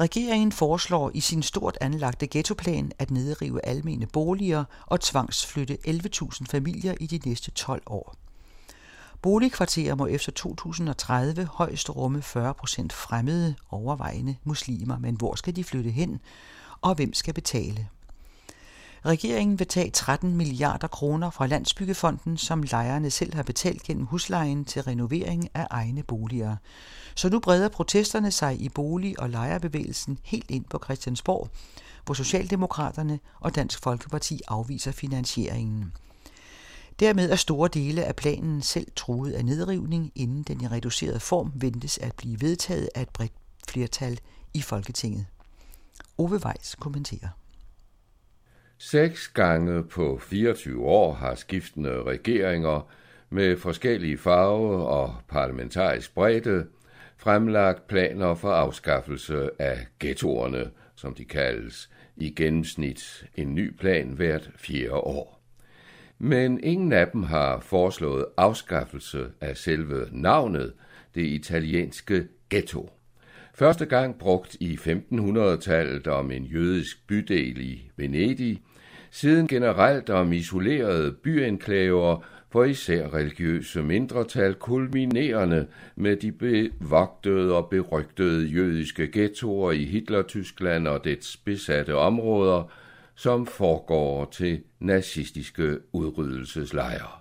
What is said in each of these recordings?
Regeringen foreslår i sin stort anlagte ghettoplan at nedrive almene boliger og tvangsflytte 11.000 familier i de næste 12 år. Boligkvarterer må efter 2030 højst rumme 40 procent fremmede, overvejende muslimer, men hvor skal de flytte hen, og hvem skal betale? Regeringen vil tage 13 milliarder kroner fra Landsbyggefonden, som lejerne selv har betalt gennem huslejen til renovering af egne boliger. Så nu breder protesterne sig i bolig- og lejerbevægelsen helt ind på Christiansborg, hvor Socialdemokraterne og Dansk Folkeparti afviser finansieringen. Dermed er store dele af planen selv truet af nedrivning, inden den i reduceret form ventes at blive vedtaget af et bredt flertal i Folketinget. Ove Weiss kommenterer. Seks gange på 24 år har skiftende regeringer med forskellige farve og parlamentarisk bredde fremlagt planer for afskaffelse af ghettoerne, som de kaldes, i gennemsnit en ny plan hvert fjerde år. Men ingen af dem har foreslået afskaffelse af selve navnet, det italienske ghetto. Første gang brugt i 1500-tallet om en jødisk bydel i Venedig, siden generelt om isolerede byenklaver for især religiøse mindretal, kulminerende med de bevogtede og berygtede jødiske ghettoer i Hitler-Tyskland og dets besatte områder, som foregår til nazistiske udryddelseslejre.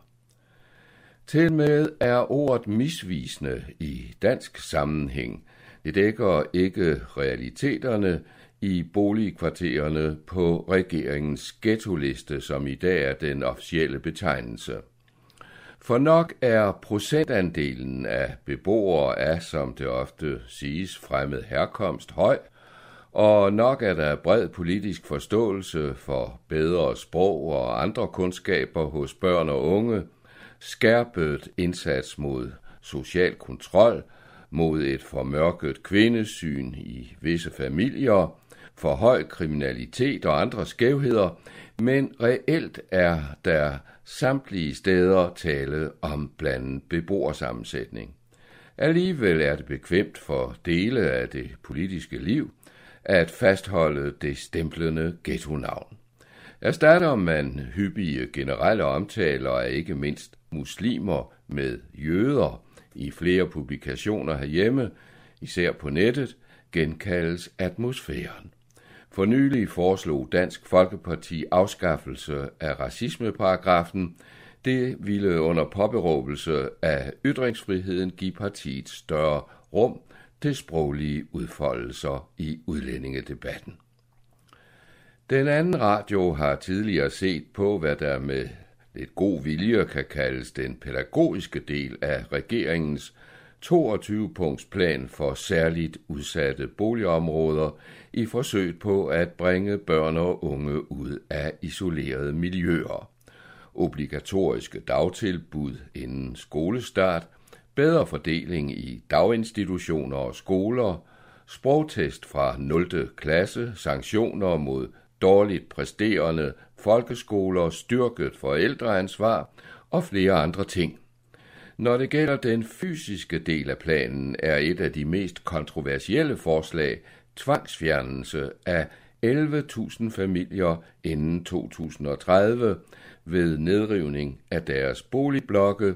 Til med er ordet misvisende i dansk sammenhæng. Det dækker ikke realiteterne, i boligkvartererne på regeringens ghetto-liste, som i dag er den officielle betegnelse. For nok er procentandelen af beboere af, som det ofte siges, fremmed herkomst høj, og nok er der bred politisk forståelse for bedre sprog og andre kundskaber hos børn og unge, skærpet indsats mod social kontrol, mod et formørket kvindesyn i visse familier, for høj kriminalitet og andre skævheder, men reelt er der samtlige steder tale om blandet beboersammensætning. Alligevel er det bekvemt for dele af det politiske liv at fastholde det stemplende ghetto-navn. Erstatter man hyppige generelle omtaler af ikke mindst muslimer med jøder i flere publikationer herhjemme, især på nettet, genkaldes atmosfæren. For nylig foreslog Dansk Folkeparti afskaffelse af racismeparagrafen. Det ville under påberåbelse af ytringsfriheden give partiet større rum til sproglige udfoldelser i udlændingedebatten. Den anden radio har tidligere set på, hvad der med lidt god vilje kan kaldes den pædagogiske del af regeringens 22-punktsplan for særligt udsatte boligområder i forsøg på at bringe børn og unge ud af isolerede miljøer. Obligatoriske dagtilbud inden skolestart, bedre fordeling i daginstitutioner og skoler, sprogtest fra 0. klasse, sanktioner mod dårligt præsterende folkeskoler, styrket forældreansvar og flere andre ting. Når det gælder den fysiske del af planen, er et af de mest kontroversielle forslag tvangsfjernelse af 11.000 familier inden 2030 ved nedrivning af deres boligblokke,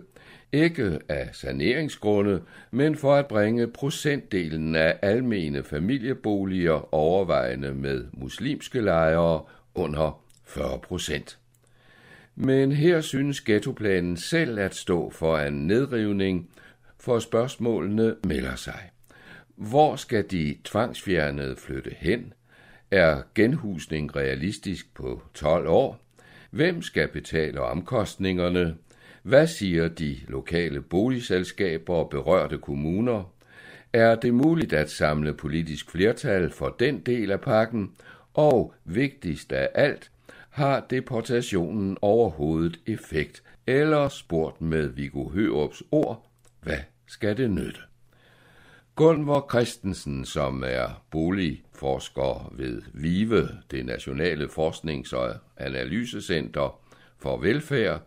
ikke af saneringsgrunde, men for at bringe procentdelen af almene familieboliger overvejende med muslimske lejere under 40 procent. Men her synes ghettoplanen selv at stå for en nedrivning, for spørgsmålene melder sig. Hvor skal de tvangsfjernede flytte hen? Er genhusning realistisk på 12 år? Hvem skal betale omkostningerne? Hvad siger de lokale boligselskaber og berørte kommuner? Er det muligt at samle politisk flertal for den del af pakken? Og vigtigst af alt, har deportationen overhovedet effekt? Eller spurgt med Viggo Hørups ord, hvad skal det nytte? Gunvor Christensen, som er boligforsker ved VIVE, det Nationale Forsknings- og Analysecenter for Velfærd,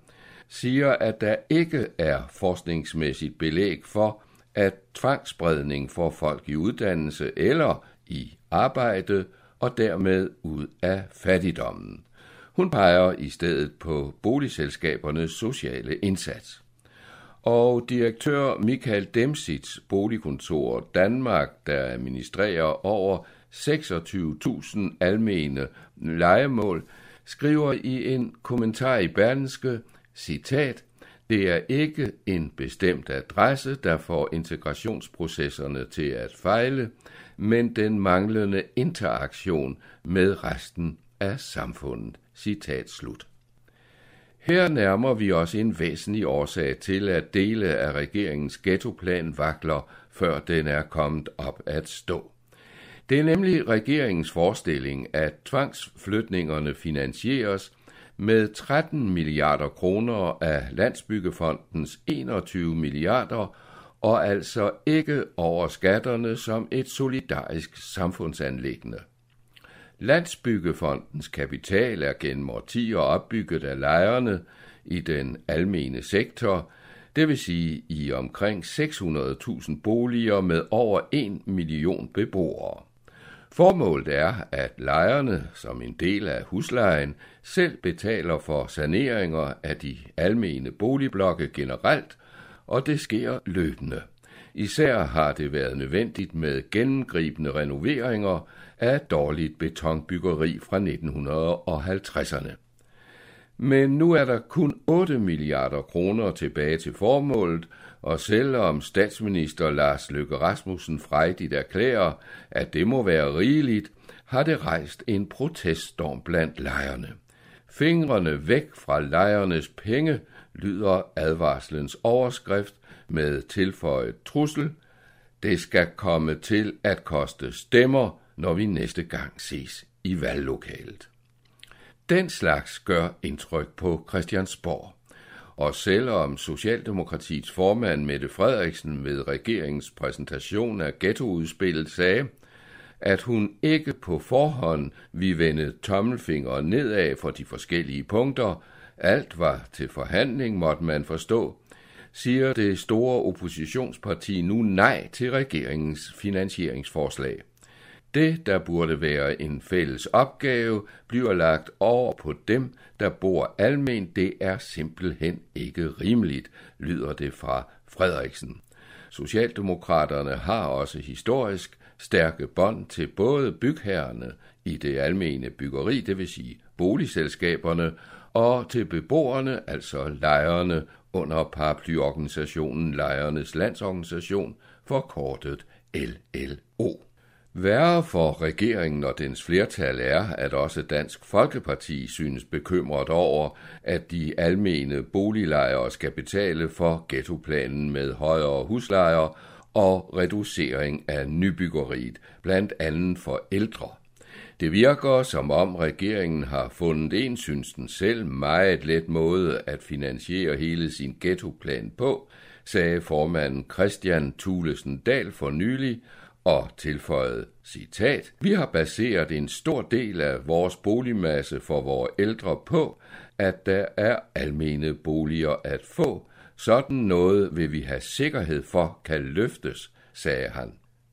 siger, at der ikke er forskningsmæssigt belæg for, at tvangsspredning for folk i uddannelse eller i arbejde og dermed ud af fattigdommen. Hun peger i stedet på boligselskabernes sociale indsats. Og direktør Michael Demsits boligkontor Danmark, der administrerer over 26.000 almene legemål, skriver i en kommentar i Berlinske, citat, det er ikke en bestemt adresse, der får integrationsprocesserne til at fejle, men den manglende interaktion med resten af samfundet. Citat slut. Her nærmer vi os en væsentlig årsag til, at dele af regeringens ghettoplan vakler, før den er kommet op at stå. Det er nemlig regeringens forestilling, at tvangsflytningerne finansieres med 13 milliarder kroner af Landsbyggefondens 21 milliarder, og altså ikke over skatterne som et solidarisk samfundsanlæggende. Landsbyggefondens kapital er gennem årtier opbygget af lejerne i den almene sektor, det vil sige i omkring 600.000 boliger med over 1 million beboere. Formålet er, at lejerne som en del af huslejen selv betaler for saneringer af de almene boligblokke generelt, og det sker løbende. Især har det været nødvendigt med gennemgribende renoveringer af dårligt betonbyggeri fra 1950'erne. Men nu er der kun 8 milliarder kroner tilbage til formålet, og selvom statsminister Lars Løkke Rasmussen frejdigt erklærer, at det må være rigeligt, har det rejst en proteststorm blandt lejerne. Fingrene væk fra lejernes penge, lyder advarslens overskrift med tilføjet trussel. Det skal komme til at koste stemmer, når vi næste gang ses i valglokalet. Den slags gør indtryk på Christiansborg. Og selvom Socialdemokratiets formand Mette Frederiksen ved regeringens præsentation af ghettoudspillet sagde, at hun ikke på forhånd vi vende tommelfingeren nedad for de forskellige punkter, alt var til forhandling, måtte man forstå, siger det store oppositionsparti nu nej til regeringens finansieringsforslag. Det, der burde være en fælles opgave, bliver lagt over på dem, der bor almen. Det er simpelthen ikke rimeligt, lyder det fra Frederiksen. Socialdemokraterne har også historisk stærke bånd til både bygherrerne i det almene byggeri, det vil sige boligselskaberne, og til beboerne, altså lejerne under paraplyorganisationen Lejernes Landsorganisation, forkortet LLO. Værre for regeringen og dens flertal er, at også Dansk Folkeparti synes bekymret over, at de almene boliglejere skal betale for ghettoplanen med højere huslejer og reducering af nybyggeriet, blandt andet for ældre. Det virker, som om regeringen har fundet en, synes den selv, meget let måde at finansiere hele sin ghettoplan på, sagde formanden Christian Thulesen Dahl for nylig, og tilføjede, citat, Vi har baseret en stor del af vores boligmasse for vores ældre på, at der er almene boliger at få. Sådan noget vil vi have sikkerhed for kan løftes, sagde han.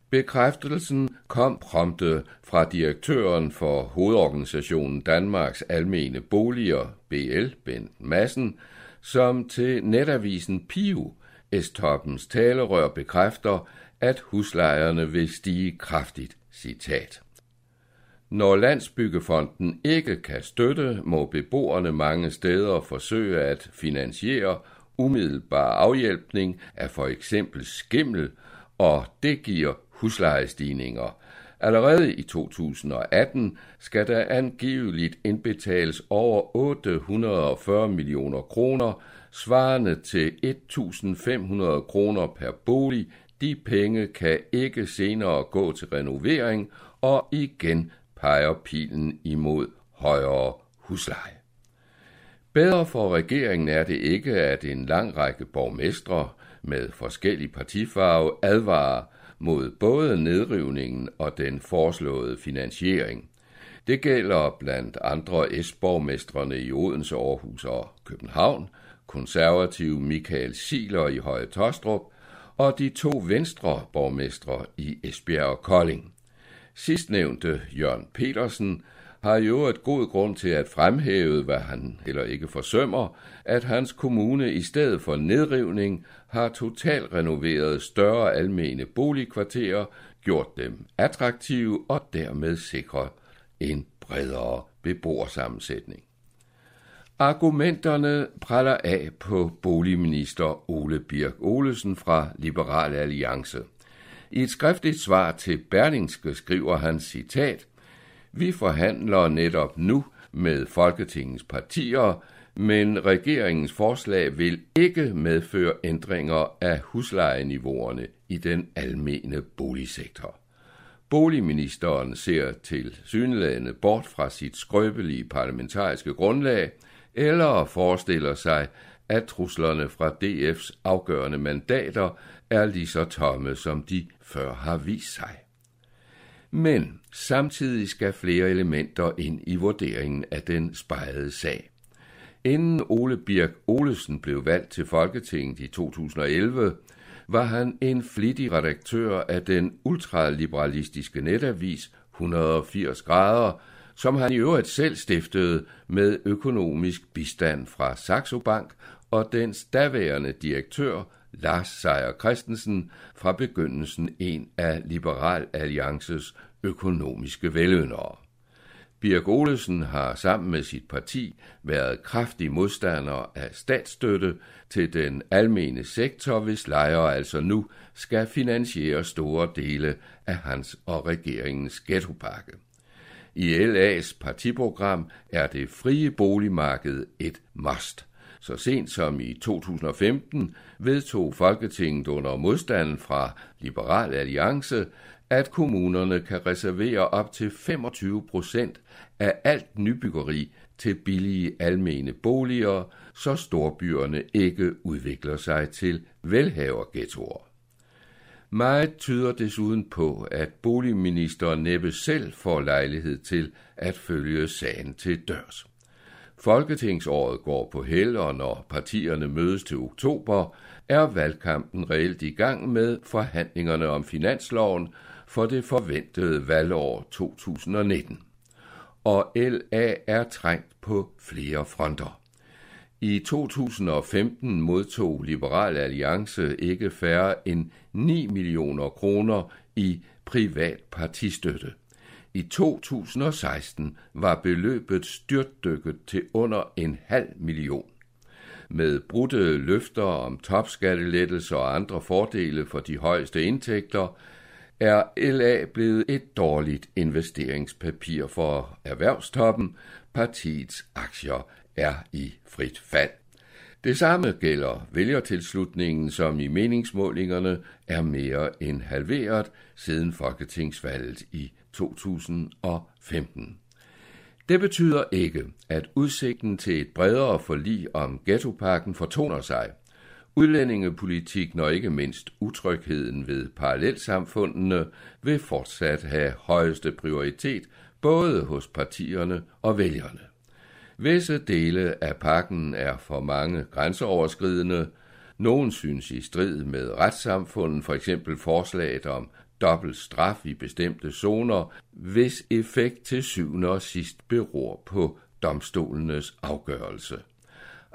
Bekræftelsen kom prompte fra direktøren for hovedorganisationen Danmarks Almene Boliger, BL, Bent Madsen, som til netavisen Piu, Estoppens talerør bekræfter, at huslejerne vil stige kraftigt. Citat. Når Landsbyggefonden ikke kan støtte, må beboerne mange steder forsøge at finansiere umiddelbar afhjælpning af for eksempel skimmel, og det giver huslejestigninger. Allerede i 2018 skal der angiveligt indbetales over 840 millioner kroner, svarende til 1.500 kroner per bolig de penge kan ikke senere gå til renovering, og igen peger pilen imod højere husleje. Bedre for regeringen er det ikke, at en lang række borgmestre med forskellig partifarve advarer mod både nedrivningen og den foreslåede finansiering. Det gælder blandt andre S-borgmestrene i Odense, Aarhus og København, konservativ Michael Siler i Høje Tostrup og de to venstre borgmestre i Esbjerg og Kolding. Sidstnævnte Jørgen Petersen har jo et god grund til at fremhæve, hvad han heller ikke forsømmer, at hans kommune i stedet for nedrivning har totalt renoveret større almene boligkvarterer, gjort dem attraktive og dermed sikret en bredere beboersammensætning. Argumenterne praller af på boligminister Ole Birk Olesen fra Liberal Alliance. I et skriftligt svar til Berlingske skriver han citat, Vi forhandler netop nu med Folketingets partier, men regeringens forslag vil ikke medføre ændringer af huslejeniveauerne i den almene boligsektor. Boligministeren ser til synlædende bort fra sit skrøbelige parlamentariske grundlag, eller forestiller sig, at truslerne fra DF's afgørende mandater er lige så tomme, som de før har vist sig. Men samtidig skal flere elementer ind i vurderingen af den spejede sag. Inden Ole Birk Olesen blev valgt til Folketinget i 2011, var han en flittig redaktør af den ultraliberalistiske netavis 180 grader, som han i øvrigt selv stiftede med økonomisk bistand fra Saxo Bank og dens daværende direktør, Lars Seier Christensen, fra begyndelsen en af Liberal Alliances økonomiske veløndere. Birk Olesen har sammen med sit parti været kraftig modstander af statsstøtte til den almene sektor, hvis lejere altså nu skal finansiere store dele af hans og regeringens ghettopakke. I LA's partiprogram er det frie boligmarked et must. Så sent som i 2015 vedtog Folketinget under modstanden fra Liberal Alliance, at kommunerne kan reservere op til 25 procent af alt nybyggeri til billige almene boliger, så storbyerne ikke udvikler sig til velhaverghettoer. Meget tyder desuden på, at boligministeren næppe selv får lejlighed til at følge sagen til dørs. Folketingsåret går på held, og når partierne mødes til oktober, er valgkampen reelt i gang med forhandlingerne om finansloven for det forventede valgår 2019. Og LA er trængt på flere fronter. I 2015 modtog Liberal Alliance ikke færre end 9 millioner kroner i privat partistøtte. I 2016 var beløbet styrtdykket til under en halv million. Med brudte løfter om topskattelettelser og andre fordele for de højeste indtægter, er LA blevet et dårligt investeringspapir for erhvervstoppen. Partiets aktier er i frit fald. Det samme gælder vælgertilslutningen, som i meningsmålingerne er mere end halveret siden folketingsvalget i 2015. Det betyder ikke, at udsigten til et bredere forlig om ghettoparken fortoner sig. Udlændingepolitik, når ikke mindst utrygheden ved parallelsamfundene, vil fortsat have højeste prioritet både hos partierne og vælgerne. Visse dele af pakken er for mange grænseoverskridende. Nogen synes i strid med retssamfundet, for eksempel forslaget om dobbelt straf i bestemte zoner, hvis effekt til syvende og sidst beror på domstolenes afgørelse.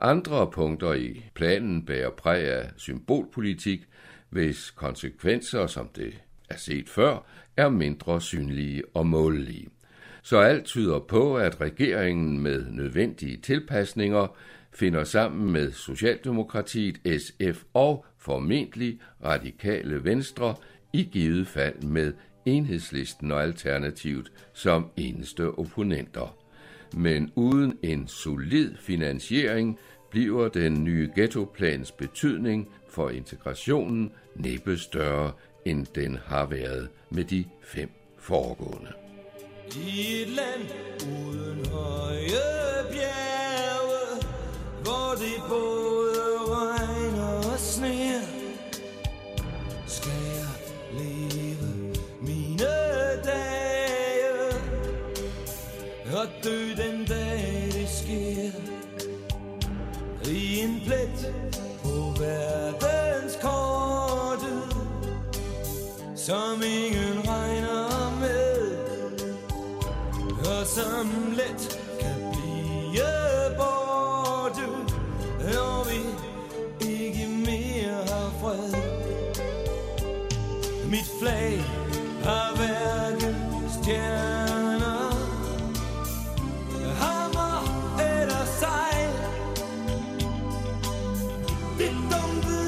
Andre punkter i planen bærer præg af symbolpolitik, hvis konsekvenser, som det er set før, er mindre synlige og målelige. Så alt tyder på, at regeringen med nødvendige tilpasninger finder sammen med Socialdemokratiet, SF og formentlig radikale venstre i givet fald med enhedslisten og alternativet som eneste opponenter. Men uden en solid finansiering bliver den nye ghettoplans betydning for integrationen næppe større, end den har været med de fem foregående. I et land uden høje bjerge, hvor det både regner og sneer, skal jeg leve mine dage og dø den dag det sker. I en plet på verdenskortet, som ingen som let kan blive borte, når vi ikke mere har fred. Mit flag har hverken stjerner, hammer eller sejl. Det dumpede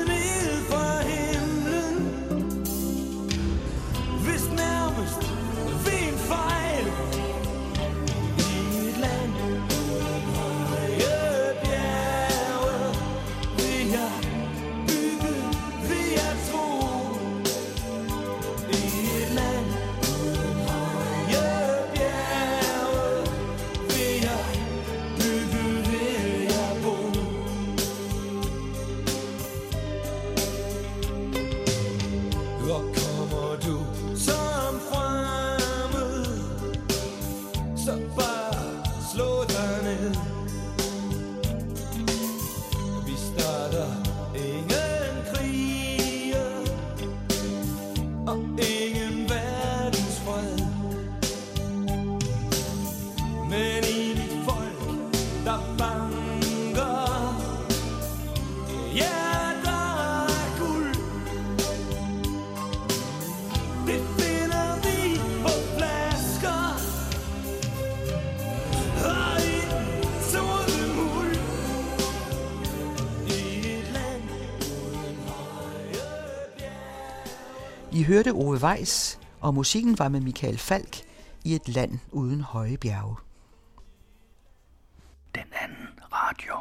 Og kommer hørte Ove Weiss, og musikken var med Michael Falk i et land uden høje bjerge. Den anden radio.